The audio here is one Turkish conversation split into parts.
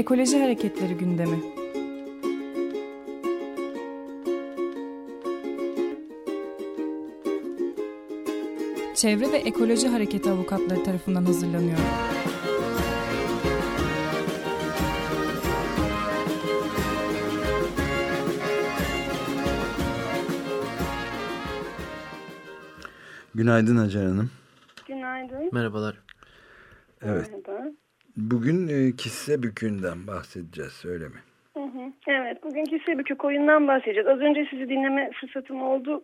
Ekoloji Hareketleri gündemi. Çevre ve Ekoloji Hareketi avukatları tarafından hazırlanıyor. Günaydın Hacer Hanım. Günaydın. Merhabalar. Evet. Merhaba. Bugün e, kisse bükünden bahsedeceğiz öyle mi? Hı hı. Evet, bugünkü Sebükük oyundan bahsedeceğiz. Az önce sizi dinleme fırsatım oldu.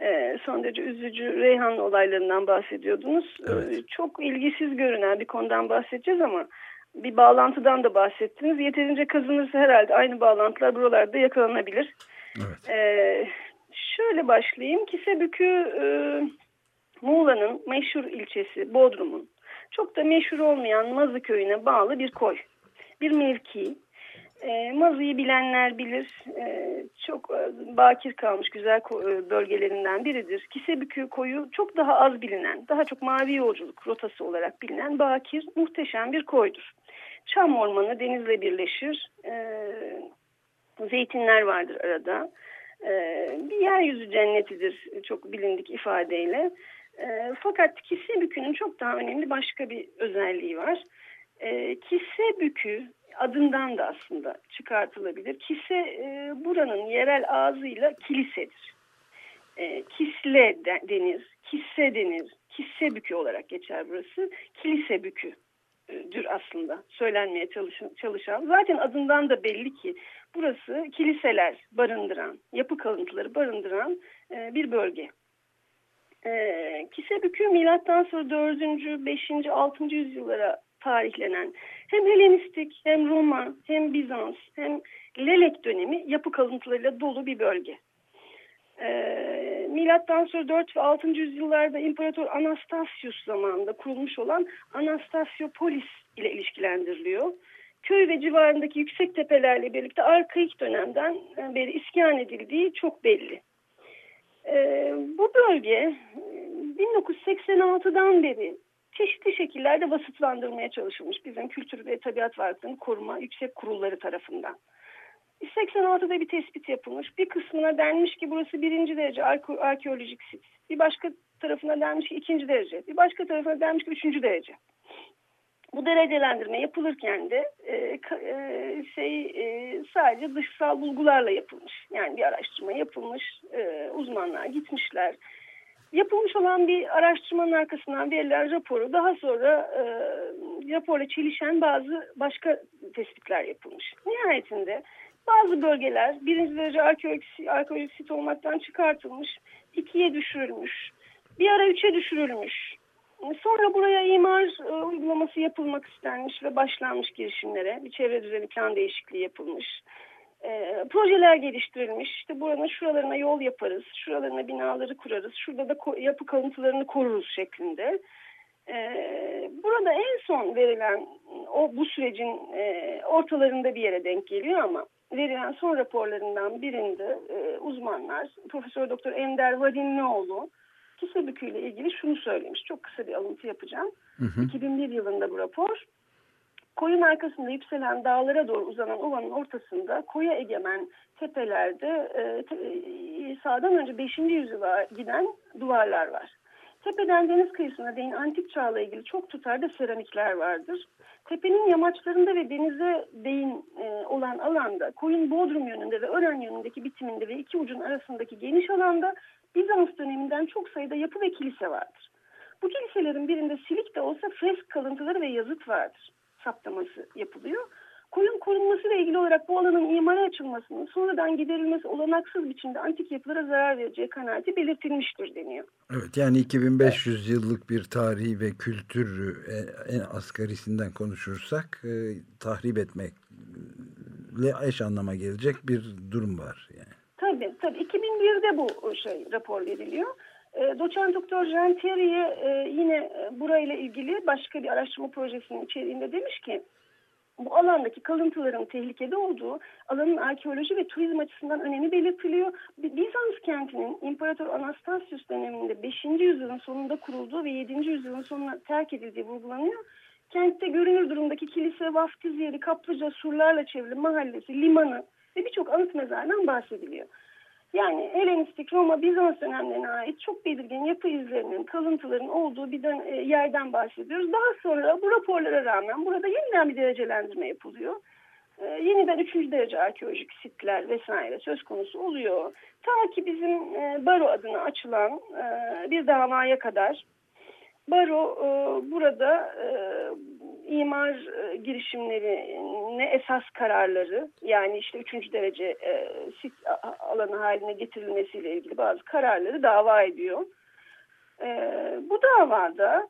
Ee, son derece üzücü Reyhan olaylarından bahsediyordunuz. Evet. Ee, çok ilgisiz görünen bir konudan bahsedeceğiz ama bir bağlantıdan da bahsettiniz. Yeterince kazınırsa herhalde aynı bağlantılar buralarda yakalanabilir. Evet. Ee, şöyle başlayayım. Kisebükü e, Muğla'nın meşhur ilçesi Bodrum'un çok da meşhur olmayan Mazı köyüne bağlı bir koy. Bir mevki. E, Mazı'yı bilenler bilir. E, çok e, bakir kalmış güzel e, bölgelerinden biridir. Kisebükü koyu çok daha az bilinen, daha çok mavi yolculuk rotası olarak bilinen bakir, muhteşem bir koydur. Çam ormanı denizle birleşir. E, zeytinler vardır arada. Ee, bir yeryüzü cennetidir çok bilindik ifadeyle. Ee, fakat kisse bükünün çok daha önemli başka bir özelliği var. Ee, kisse bükü adından da aslında çıkartılabilir. Kisse e, buranın yerel ağzıyla kilisedir. E, kisle de, denir, kisse denir, kisse bükü olarak geçer burası. Kilise büküdür aslında söylenmeye çalışan, çalışan. Zaten adından da belli ki burası kiliseler barındıran, yapı kalıntıları barındıran e, bir bölge. E, Kisebükü milattan sonra 4. 5. 6. yüzyıllara tarihlenen hem Helenistik hem Roma hem Bizans hem Lelek dönemi yapı kalıntılarıyla dolu bir bölge. E, milattan sonra 4 ve 6. yüzyıllarda İmparator Anastasius zamanında kurulmuş olan Anastasiopolis ile ilişkilendiriliyor köy ve civarındaki yüksek tepelerle birlikte arkaik dönemden beri iskan edildiği çok belli. Ee, bu bölge 1986'dan beri çeşitli şekillerde vasıflandırmaya çalışılmış bizim Kültür ve Tabiat Varlıklarını Koruma Yüksek Kurulları tarafından. 86'da bir tespit yapılmış. Bir kısmına denmiş ki burası birinci derece arkeolojik sit. Bir başka tarafına denmiş ki ikinci derece. Bir başka tarafına denmiş ki üçüncü derece. Bu derecelendirme yapılırken de e, e, şey e, sadece dışsal bulgularla yapılmış. Yani bir araştırma yapılmış, e, uzmanlar gitmişler. Yapılmış olan bir araştırmanın arkasından verilen raporu daha sonra e, raporla çelişen bazı başka tespitler yapılmış. Nihayetinde bazı bölgeler birinci derece arkeolojik, arkeolojik sit olmaktan çıkartılmış, ikiye düşürülmüş, bir ara üçe düşürülmüş. Sonra buraya imar e, uygulaması yapılmak istenmiş ve başlanmış girişimlere. Bir çevre düzeni plan değişikliği yapılmış. E, projeler geliştirilmiş. İşte buranın şuralarına yol yaparız, şuralarına binaları kurarız, şurada da yapı kalıntılarını koruruz şeklinde. E, burada en son verilen o bu sürecin ortalarında bir yere denk geliyor ama verilen son raporlarından birinde uzmanlar Profesör Doktor Ender Vadinlioğlu Kisebükü ile ilgili şunu söylemiş. Çok kısa bir alıntı yapacağım. Hı hı. 2001 yılında bu rapor. Koyun arkasında yükselen dağlara doğru uzanan ovanın ortasında koya egemen tepelerde e, te, e, sağdan önce 5. yüzyıla giden duvarlar var. Tepeden deniz kıyısına değin antik çağla ilgili çok tutarda seramikler vardır. Tepenin yamaçlarında ve denize değin e, olan alanda koyun Bodrum yönünde ve Ören yönündeki bitiminde ve iki ucun arasındaki geniş alanda Bizans döneminden çok sayıda yapı ve kilise vardır. Bu kiliselerin birinde silik de olsa fresk kalıntıları ve yazıt vardır. Saptaması yapılıyor. Koyun korunması ile ilgili olarak bu alanın imara açılmasının sonradan giderilmesi olanaksız biçimde antik yapılara zarar vereceği kanaati belirtilmiştir deniyor. Evet yani 2500 evet. yıllık bir tarihi ve kültür en asgarisinden konuşursak e, tahrip etmekle eş anlama gelecek bir durum var yani. Tabii tabii 2001'de bu şey rapor veriliyor. E, Doçent Doktor Jean Thierry'e e, yine e, burayla ilgili başka bir araştırma projesinin içeriğinde demiş ki bu alandaki kalıntıların tehlikede olduğu, alanın arkeoloji ve turizm açısından önemi belirtiliyor. Bizans kentinin İmparator Anastasius döneminde 5. yüzyılın sonunda kurulduğu ve 7. yüzyılın sonuna terk edildiği vurgulanıyor. kentte görünür durumdaki kilise, vaftiz yeri, kaplıca, surlarla çevrili mahallesi, limanı ve birçok anıt mezardan bahsediliyor. Yani Helenistik Roma Bizans dönemlerine ait çok belirgin yapı izlerinin, kalıntıların olduğu bir e, yerden bahsediyoruz. Daha sonra bu raporlara rağmen burada yeniden bir derecelendirme yapılıyor. Ee, yeniden üçüncü derece arkeolojik sitler vesaire söz konusu oluyor. Ta ki bizim e, baro adına açılan e, bir davaya kadar baro e, burada e, imar e, girişimlerine esas kararları yani işte üçüncü derece e, sit alanı haline getirilmesiyle ilgili bazı kararları dava ediyor. E, bu davada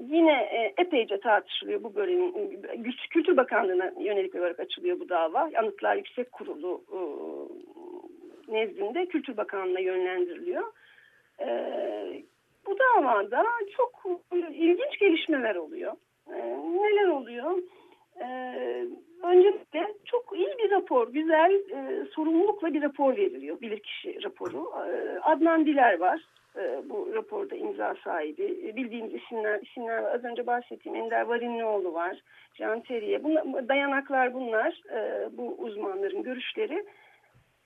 yine e, epeyce tartışılıyor bu bölümün Kültür Bakanlığı'na yönelik olarak açılıyor bu dava. Anıtlar Yüksek Kurulu nezdinde Kültür Bakanlığı'na yönlendiriliyor. Bu davada çok ilginç gelişmeler oluyor. E, neler oluyor? E, öncelikle çok iyi bir rapor, güzel e, sorumlulukla bir rapor veriliyor. Bilirkişi raporu. E, Adnan Diler var e, bu raporda imza sahibi. E, bildiğimiz isimler, isimler az önce bahsettiğim Ender Varinlioğlu var, Can Teriye. Bunlar, dayanaklar bunlar, e, bu uzmanların görüşleri.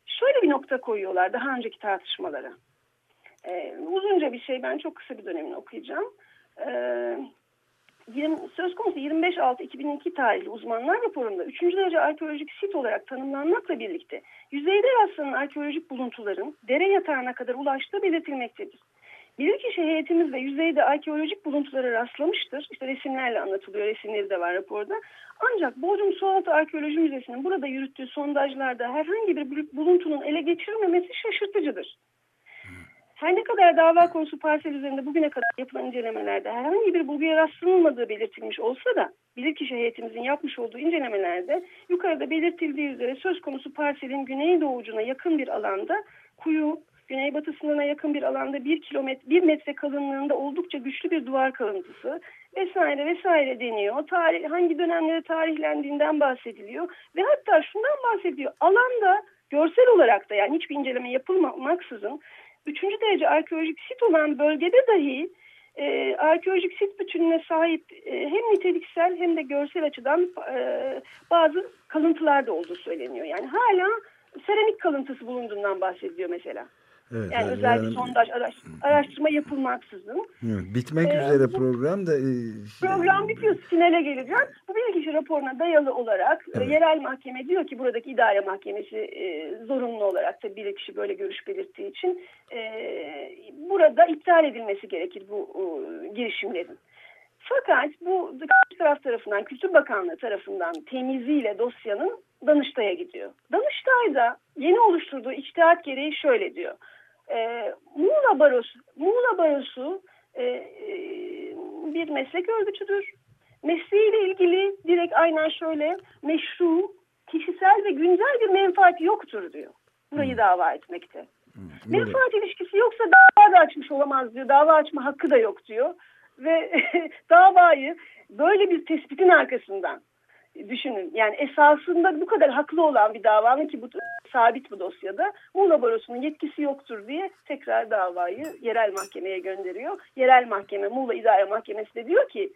Şöyle bir nokta koyuyorlar daha önceki tartışmalara. E, uzunca bir şey, ben çok kısa bir dönemini okuyacağım. Evet söz konusu 25.6.2002 tarihli uzmanlar raporunda 3. derece arkeolojik sit olarak tanımlanmakla birlikte yüzeyde rastlanan arkeolojik buluntuların dere yatağına kadar ulaştığı belirtilmektedir. Bilirkişi heyetimiz de yüzeyde arkeolojik buluntulara rastlamıştır. İşte resimlerle anlatılıyor, resimleri de var raporda. Ancak Bodrum Sualtı Arkeoloji Müzesi'nin burada yürüttüğü sondajlarda herhangi bir buluntunun ele geçirilmemesi şaşırtıcıdır. Her ne kadar dava konusu parsel üzerinde bugüne kadar yapılan incelemelerde herhangi bir bulguya rastlanılmadığı belirtilmiş olsa da bilirkişi heyetimizin yapmış olduğu incelemelerde yukarıda belirtildiği üzere söz konusu parselin güneydoğucuna yakın bir alanda kuyu, güneybatı sınırına yakın bir alanda bir kilometre, bir metre kalınlığında oldukça güçlü bir duvar kalıntısı vesaire vesaire deniyor. Tarih, hangi dönemlere tarihlendiğinden bahsediliyor ve hatta şundan bahsediyor. Alanda görsel olarak da yani hiçbir inceleme yapılmaksızın üçüncü derece arkeolojik sit olan bölgede dahi e, arkeolojik sit bütününe sahip e, hem niteliksel hem de görsel açıdan e, bazı kalıntılar da olduğu söyleniyor. Yani hala seramik kalıntısı bulunduğundan bahsediliyor mesela. Evet, yani, yani özel bir sondaj araş, araştırma yapılmaksızın. Bitmek ee, üzere program da. E, program bitiyor. Finale geleceğiz. Bu bilirkişi raporuna dayalı olarak e, evet. yerel mahkeme diyor ki buradaki idare mahkemesi e, zorunlu olarak da bilirkişi böyle görüş belirttiği için e, burada iptal edilmesi gerekir bu e, girişimlerin. Fakat bu taraf tarafından, Kültür Bakanlığı tarafından temiziyle dosyanın Danıştay'a gidiyor. Danıştay da yeni oluşturduğu içtihat gereği şöyle diyor. E, Muğla Barosu, Muğla Barosu e, e, bir meslek örgütüdür. Mesleğiyle ilgili direkt aynen şöyle meşru, kişisel ve güncel bir menfaati yoktur diyor. Burayı hmm. dava etmekte. Hmm. Menfaat ilişkisi yoksa dava da açmış olamaz diyor. Dava açma hakkı da yok diyor. Ve davayı böyle bir tespitin arkasından düşünün. Yani esasında bu kadar haklı olan bir davanın ki bu sabit bu dosyada Muğla Barosu'nun yetkisi yoktur diye tekrar davayı yerel mahkemeye gönderiyor. Yerel mahkeme Muğla İdare Mahkemesi de diyor ki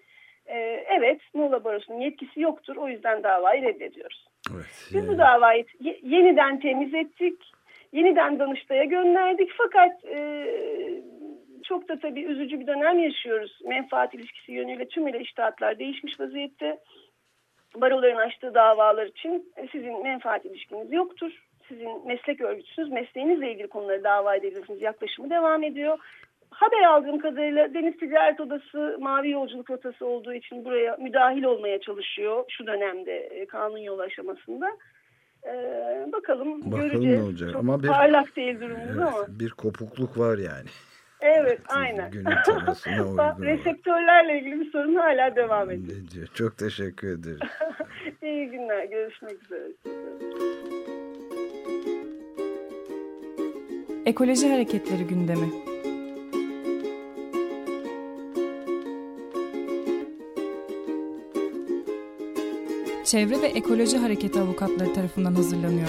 e, evet Muğla Barosu'nun yetkisi yoktur o yüzden davayı reddediyoruz. Evet, Biz bu davayı yeniden temiz ettik. Yeniden Danıştay'a gönderdik fakat e, çok da tabii üzücü bir dönem yaşıyoruz. Menfaat ilişkisi yönüyle tümüyle iştahatlar değişmiş vaziyette baroların açtığı davalar için e, sizin menfaat ilişkiniz yoktur. Sizin meslek örgütüsünüz, mesleğinizle ilgili konuları dava edebilirsiniz yaklaşımı devam ediyor. Haber aldığım kadarıyla Deniz Ticaret Odası mavi yolculuk rotası olduğu için buraya müdahil olmaya çalışıyor şu dönemde e, kanun yol aşamasında. Ee, bakalım, bakalım göreceğiz. Ne olacak. Çok ama bir, parlak değil durumumuz evet, ama. Bir kopukluk var yani. Evet aynen. Reseptörlerle ilgili bir sorun hala devam ediyor. Çok teşekkür ederim. İyi günler. Görüşmek üzere. Ekoloji Hareketleri gündemi. Çevre ve Ekoloji Hareketi avukatları tarafından hazırlanıyor.